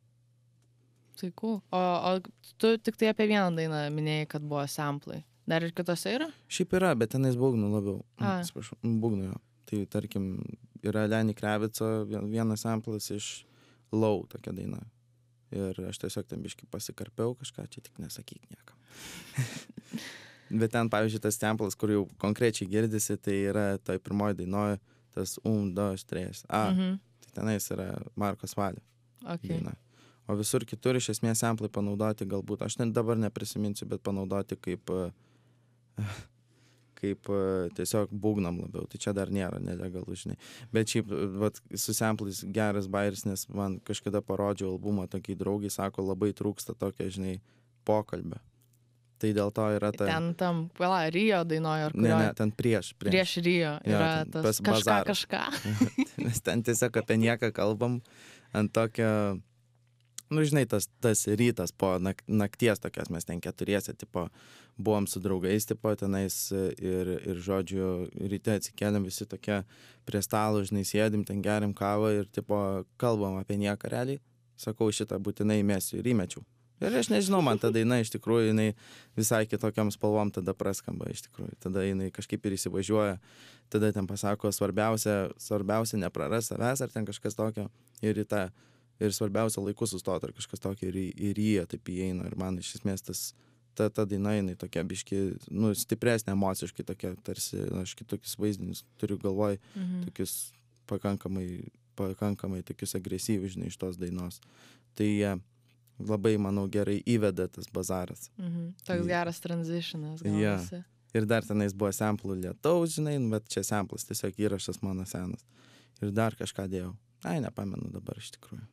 Tai cool. O, o tu tik tai apie vieną dainą minėjai, kad buvo samplai. Dar ir kitose yra? Šiaip yra, bet tenais būgnų labiau. Atsiprašau, būgnų jo. Tai tarkim, yra Lenny Kravico vienas samplas iš Lau tokia daina. Ir aš tiesiog ten biškai pasikarpiau kažką, čia tik nesakyk niekam. Bet ten, pavyzdžiui, tas templas, kur jau konkrečiai girdisi, tai yra toj pirmoji dainoje, tas um, dos, tres. A. Mhm. Tai tenais yra Markos Valio. Okay. Daina. O visur kitur iš esmės samplai panaudoti galbūt, aš net dabar neprisiminsiu, bet panaudoti kaip, kaip tiesiog būgnam labiau. Tai čia dar nėra nelegalu, žinai. Bet šiaip, vat, su samplais geras bairis, nes man kažkada parodžiau albumą tokiai draugai, sako, labai trūksta tokio, žinai, pokalbio. Tai dėl to yra ta... Ten tam, pala, Rio dainuoja, ar kur? Ne, ne, ten prieš. Prieš, prieš Rio jo, yra ja, tas kažką bazar. kažką. Mes ten tiesiog apie nieką kalbam ant tokio, nu žinai, tas, tas rytas po nak, nakties tokios, mes ten keturiese, tipo, buvom su draugais, tipo, tenais ir, ir žodžiu, ryte atsikeliam visi tokie prie stalo, žinai, sėdim, ten geriam kavą ir, tipo, kalbam apie nieką realiai sakau, šitą būtinai įmesiu ir įmečiau. Ir aš nežinau, man ta daina iš tikrųjų jinai visai kitokiam spalvom tada praskamba iš tikrųjų. Tada jinai kažkaip ir įsivažiuoja, tada ten pasako svarbiausia, svarbiausia nepraras savęs ar ten kažkas tokio. Ir į tą, ir svarbiausia laiku sustoti ar kažkas tokio ir, į- ir į jie taip įeina. Ir man iš esmės tas, ta, ta daina jinai tokia biški, nu, stipresnė emociškai tokia, tarsi aš kitokius vaizdinius turiu galvoj, Mhm. tokius pakankamai, pakankamai tokius agresyvius, žinai, iš tos dainos. Tai jie labai, manau, gerai įveda tas bazaras. Mhm. Toks geras transitionas. Jo. gaunasi. Ir dar tenais buvo samplų lietaus, žinai, nu, bet čia samplas, tiesiog įrašas mano senas. Ir dar kažką dėjau. Ai, nepamenu dabar iš tikrųjų.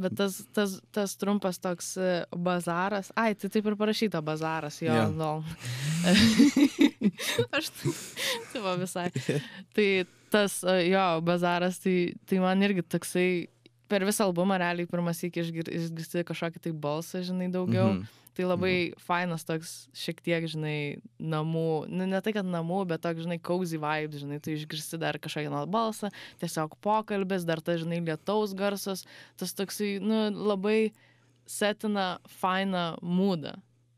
Bet tas, tas, tas trumpas toks e, bazaras. Ai, tai taip ir parašyta bazaras, jo, Jo. no. Aš tai, tai va visai. Tai tas e, jo bazaras, tai, tai man irgi toksai per visą albumą realiai pirmas iki išgirsti kažkokį tai balsą, žinai, daugiau. Mhm. Tai labai fainas toks šiek tiek, žinai, namų, nu, ne tai, kad namų, bet toks, žinai, cozy vibe, žinai, tu išgirsti dar kažkokį nors balsą, tiesiog pokalbis, dar tas, žinai, lietaus garsas, tas toksai, nu, labai setina fainą mūdą,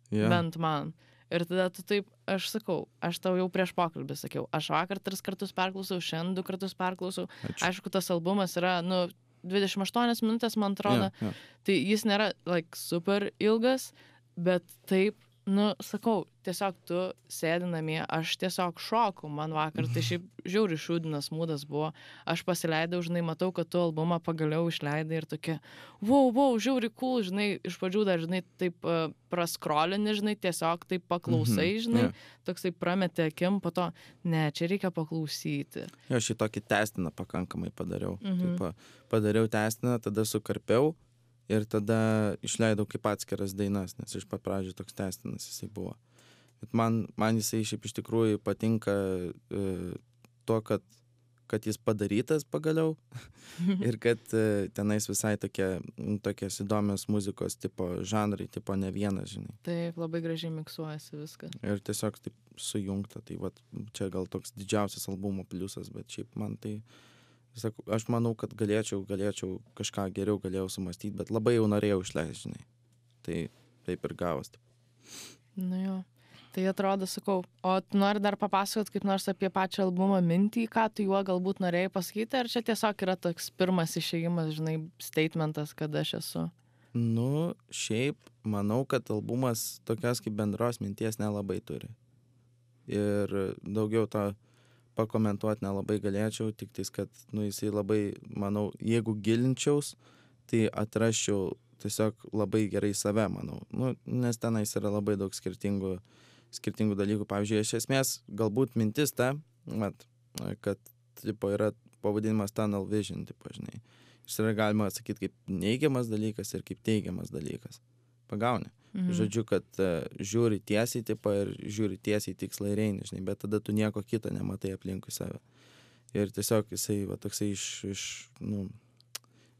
yeah. bent man. Ir tada tu taip, aš sakau, aš tau jau prieš pokalbį sakiau, aš vakar tris kartus perklausiau, šiandien du kartus perklausiau. Ačiū. Aišku, tas albumas yra, nu, 28 minutės, man atrodo, Jo, jo. Tai jis nėra, like, super ilgas, bet taip, nu, sakau, tiesiog tu sėdi namie, aš tiesiog šoku, man vakar tai šiaip žiauri šūdinas mūdas buvo, aš pasileidau, žinai, matau, kad tu albumą pagaliau išleidai ir tokia, wow, wow, žiauri cool, žinai, iš pradžių dar, žinai, taip uh, praskrolini, žinai, tiesiog taip paklausai, Mhm, žinai, jo. toksai prametė akim, po to, ne, čia reikia paklausyti. Jo, šį tokį testiną pakankamai padariau. Mhm. Mhm. Taip, padariau testiną, tada sukarpiau ir tada išleidau kaip atskiras dainas, nes iš pat pradžių toks testinas jisai buvo. Bet man, man jisai šiaip iš tikrųjų patinka e, tuo, kad, kad jis padarytas pagaliau ir kad e, tenais visai tokie, m, tokios įdomios muzikos tipo žanrai, tipo ne vienas, žinai. Taip, labai gražiai miksuojasi viskas. Ir tiesiog taip sujungta. Tai vat, čia gal toks didžiausias albumo pliusas, bet šiaip man tai... Sakau, aš manau, kad galėčiau, galėčiau kažką geriau galėjau sumastyti, bet labai jau norėjau išleisti, žinai. Tai taip ir gavos. Nu jo. Tai atrodo, sakau, o tu nori dar papasakot kaip nors apie pačią albumo mintį, ką tu juo galbūt norėjai pasakyti, ar čia tiesiog yra toks pirmas išėjimas, žinai, statementas, kad aš esu. Nu, šiaip manau, kad albumas tokios kaip bendros minties nelabai turi. Ir daugiau to pakomentuoti nelabai galėčiau, tik tais, kad, nu, jisai labai, manau, jeigu gilinčiaus, tai atrasčiau tiesiog labai gerai save, manau. Nu, nes tenais yra labai daug skirtingų, skirtingų dalykų. Pavyzdžiui, iš esmės, galbūt mintis ta, mat, kad, tipo, yra pavadinimas tunnel vision, tipo, žinai. Jis yra galima atsakyti kaip neigiamas dalykas ir kaip teigiamas dalykas. Pagauni. Mhm. Žodžiu, kad uh, žiūri tiesiai, tipo, ir žiūri tiesiai tikslą ir eini, žinai, bet tada tu nieko kito nematai aplinkui save. Ir tiesiog jisai, va, toksai iš, iš, nu,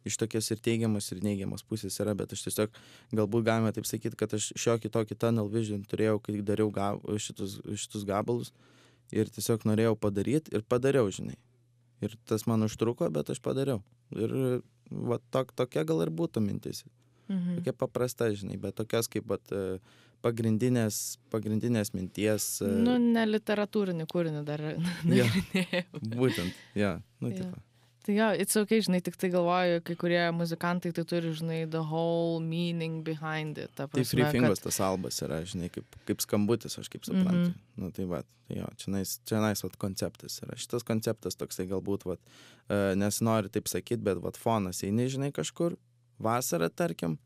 iš tokios ir teigiamos, ir neigiamos pusės yra, bet aš tiesiog, galbūt galima taip sakyti, kad aš šiokį tokį tunnel vision turėjau, kai dariau gab, šitus, šitus gabalus ir tiesiog norėjau padaryti ir padariau, žinai. Ir tas man užtruko, bet aš padariau. Ir va, tok, tokia gal ir būtų mintis. Mhm. Tokia paprasta, žinai, bet tokios kaip vat, e, pagrindinės, pagrindinės minties. e, Nu, ne literatūrinį kūrinį dar nagrinėjau. Būtent, ja, nu, Jo. tipo. Tai jo, it's ok, žinai, tik tai galvoju, kai kurie muzikantai tai turi, žinai, the whole meaning behind it. Ta Tai prasme, Free kad- Fingers tas albas yra, žinai, kaip, kaip skambutis, aš kaip suprantu. Mhm. Nu, tai va, tai jo, čia nais, čia nais, vat, konceptas yra. Šitas konceptas toksai galbūt, vat, e, nesinori taip sakyti, bet, vat, fonas eini, žinai, kažkur, vasarą, tarkim,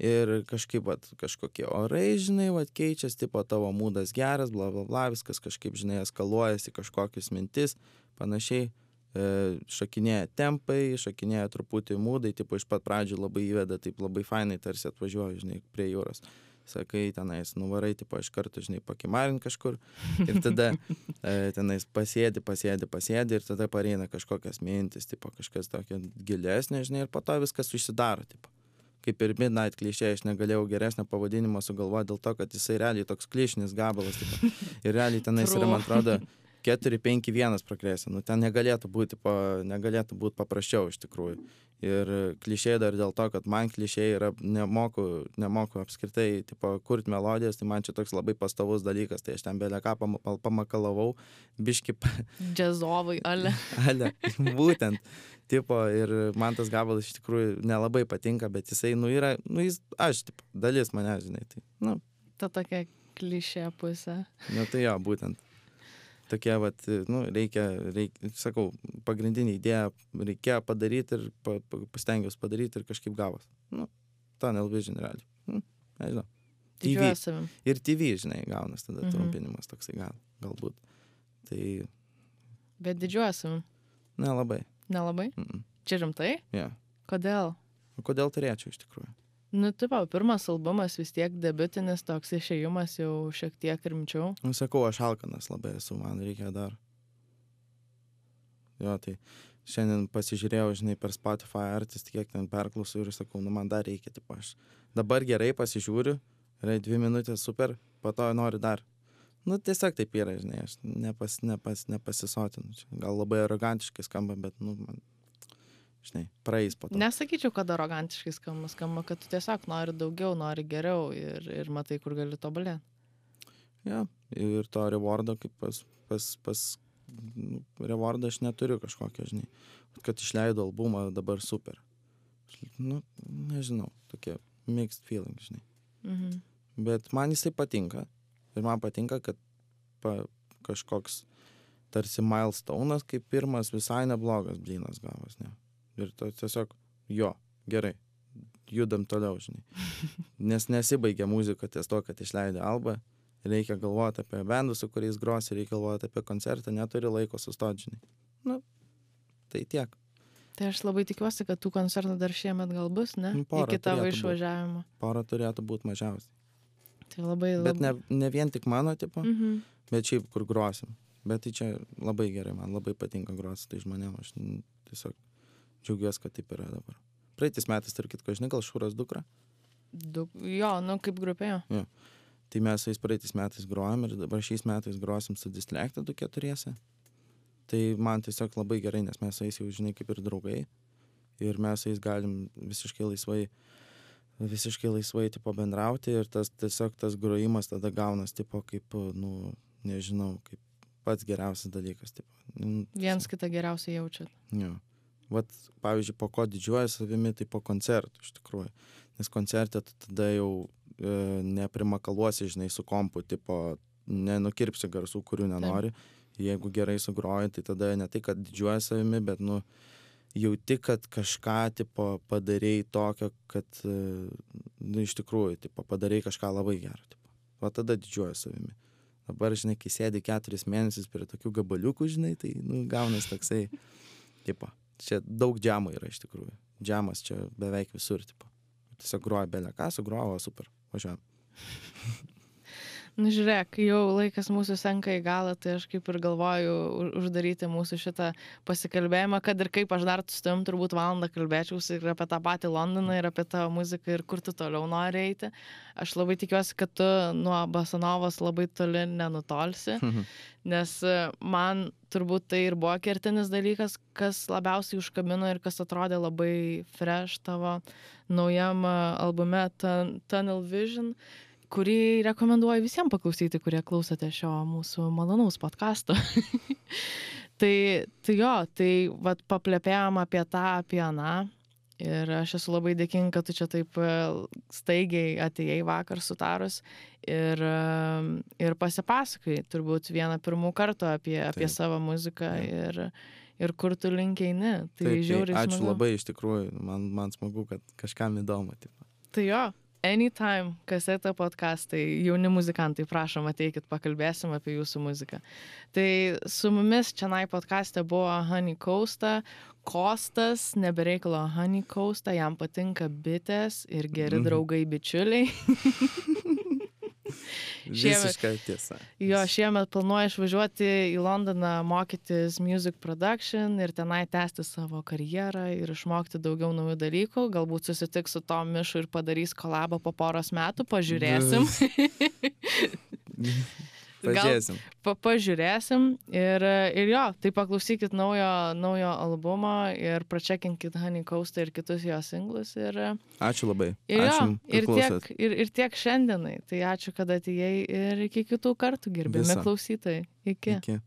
ir kažkaip, vat, kažkokie orai, žinai, vat, keičiasi, tipo, tavo mūdas geras, bla, bla, bla, viskas kažkaip, žinai, eskaluojasi kažkokius mintis, panašiai. E, šakinėja tempai, šakinėja truputį mūdai, tipo iš pat pradžių labai įveda, taip labai fainai tarsi atvažiuoju, žinai, prie jūros. Sakai, tenais nuvarai, tipo iš karto, žinai, pakimarint kažkur ir tada e, tenais pasėdi, pasėdi, pasėdi ir tada pareina kažkokias mintis, tipo kažkas tokio gilesnė, žinai, ir po to viskas užsidaro, tipo. Kaip ir Midnight klišė, aš negalėjau geresnio pavadinimo sugalvoti dėl to, kad jisai realiai toks klišinis gabalas, tipo. Ir realiai tenais yra, man True. atrodo, 4-5-1 progresija. Nu, ten negalėtų būti, pa, negalėtų būti paprasčiau iš tikrųjų. Ir klišiai dar dėl to, kad man klišiai yra, nemoku, nemoku apskritai, tipo, kurti melodijas, tai man čia toks labai pastovus dalykas, tai aš ten belė ką pam, pamakalavau, biški. Džezovai, ale. ale, būtent. Tipo, ir man tas gabalas iš tikrųjų nelabai patinka, bet jisai, nu, yra, nu, jis, aš, tipo, dalis mane, žinai, tai, nu. Ta tokia klišė pusė. Nu, tai jo, būtent tokia vat nu reikia reik sakau pagrindinė idėja reikėjo padaryt ir pa pa pastengiaus padaryt ir kažkaip gavos nu tunnel vision realiai nu nežinau savim. ir TV, žinai, gaunas tada Mhm. trumpinimas toksai gal, galbūt. Tai Bet didžiuojas savim. nelabai. Nelabai? Mm -mm. Čia rimtai? Yeah. Kodėl? O kodėl turėčiau iš tikrųjų? Nu, tipo, pirmas albumas vis tiek debitinis toks išėjimas jau šiek tiek rimčiau. Nu, sakau, aš alkanas labai esu, man reikia dar. Jo, tai šiandien pasižiūrėjau, žinai, per Spotify artist, kiek ten perklausau ir sakau, nu man dar reikia, tipo, aš dabar gerai pasižiūriu, yra dvi minutės super, po to noriu dar. Nu, tiesiog taip yra, žinai, aš nepas, nepas, nepasisotinu. Čia Gal labai arogantiškai skamba, bet, nu, man, žinai, praeis po to. Nesakyčiau, kad arogantiškai skamba, skamba, kad tu tiesiog nori daugiau, nori geriau ir, ir matai, kur gali tobulėti. Ja, ir to rewardo, kaip pas, pas, pas nu, rewardą aš neturiu kažkokio, žinai. Kad išleido albumą dabar super. Nu, nežinau, tokie mixed feeling, žinai. Mhm. Bet man jisai patinka. Ir man patinka, kad pa, kažkoks tarsi milestone'as kaip pirmas visai neblogas blynas gavos, ne. Ir to tiesiog, jo, gerai, judam toliau, žinai. Nes nesibaigia muzika ties to, kad išleidė albą. Reikia galvoti apie bendus, su kuriais grosi, reikia galvoti apie koncertą, neturi laiko sustoti, žinai. Nu, tai tiek. Tai aš labai tikiuosi, kad tų koncertų dar šiemet gal bus, ne? Nu, porą Iki tavo turėtų būt. išvažiavimo. Pora turėtų būti mažiausiai. Tai labai labai. Bet ne, ne vien tik mano tipo, Mhm. bet šiaip kur grosim. Bet tai čia labai gerai, man labai patinka groti su tai žmonėm, aš tiesiog džiaugiuosi, kad taip yra dabar. Praeitais metais, tarp kitko, žinai, gal Šūras dukra, Du... Jo, nu kaip grupėjo. tai mes su jais praeitais metais grojom ir dabar šiais metais grosim su Dislekta du keturiese. Tai man tiesiog labai gerai, nes mes su jais jau, žinai, kaip ir draugai. Ir mes su jais galim visiškai laisvai, visiškai laisvai, tipo, bendrauti ir tas tiesiog tas grojimas tada gaunas, tipo, kaip, nu, nežinau, kaip pats geriausias dalykas, tipo. Nu, Viens kitą geriausiai jaučiat. Jo. Vat, pavyzdžiui, po ko didžiuoja savimi, tai po koncertų, iš tikrųjų. Nes koncerte tu tada jau e, neprimakaluosi, žinai, su kompu, tipo, nenukirpsi garsų, kurių nenori. Jeigu gerai sugroji, tai tada ne tai, kad didžiuoja savimi, bet, nu, jauti, kad kažką, tipo, padarėjai tokio, kad, e, nu, iš tikrųjų, tipo, padarėjai kažką labai gero, tipo. O tada didžiuoja savimi. Dabar, žinai, kai sėdi keturis mėnesius prie tokių gabaliukų, žinai, tai, nu, gaunas toksai, tipo, čia daug džiamo yra iš tikrųjų. Džiamas čia beveik visur, tipo. Tiesiog groja belė ką, sugroja, o super, važiuojam. Nu, žiūrėk, jau laikas mūsų senka į galą, tai aš kaip ir galvoju uždaryti mūsų šitą pasikalbėjimą, kad ir kaip aš dar su tavim turbūt valandą kalbėčiausi ir apie tą patį Londoną, ir apie tavo muziką, ir kur tu toliau nori eiti. Aš labai tikiuosi, kad tu nuo Basanovos labai toli nenutolsi, nes e, man turbūt tai ir buvo kertinis dalykas, kas labiausiai užkabino ir kas atrodė labai fresh tavo naujam e, albume Tun- Tunnel Vision kurį rekomenduoju visiems paklausyti, kurie klausote šio mūsų malonaus podkasto. tai, tai jo, tai vad paplepėjom apie tą, apie aną. Ir aš esu labai dėkinga, kad tu čia taip e, staigiai atėjai vakar sutarus ir, e, ir pasipasakai turbūt vieną pirmų kartų apie, apie Taip. savo muziką Jo. ir, ir kur tu linkiai. Tai Taip, žiauriai ačiū smagu. labai iš tikrųjų, man, man smagu, kad kažkam įdomu. Tipo. Tai jo, anytime, kasetė podcastai, jauni muzikantai, prašom, ateikit, pakalbėsim apie jūsų muziką. Tai su mumis čia nai podcast'e buvo Honey Coasta, Kostas, nebereikalo Honey Coasta, jam patinka bitės ir geri Mhm. draugai bičiuliai. Visiškai tiesa. Jo, šiemet planuoju išvažiuoti į Londoną mokytis music production ir tenai tęsti savo karjerą ir išmokti daugiau naujų dalykų. Galbūt susitiks su Tom Mišu ir padarys kolabą po poros metų, pažiūrėsim. Pažiūrėsim. Pa, pažiūrėsim ir, ir jo, tai paklausykit naujo, naujo albumo ir pračekinkit Honey Coastą ir kitus jo singlus. Ir, Ačiū labai. ir, jo, Ačiū, kad ir, klausot. tiek, ir, ir tiek šiandienai. Tai ačiū, kad atėjai ir iki kitų kartų, Viso. klausytojai. Iki. Iki.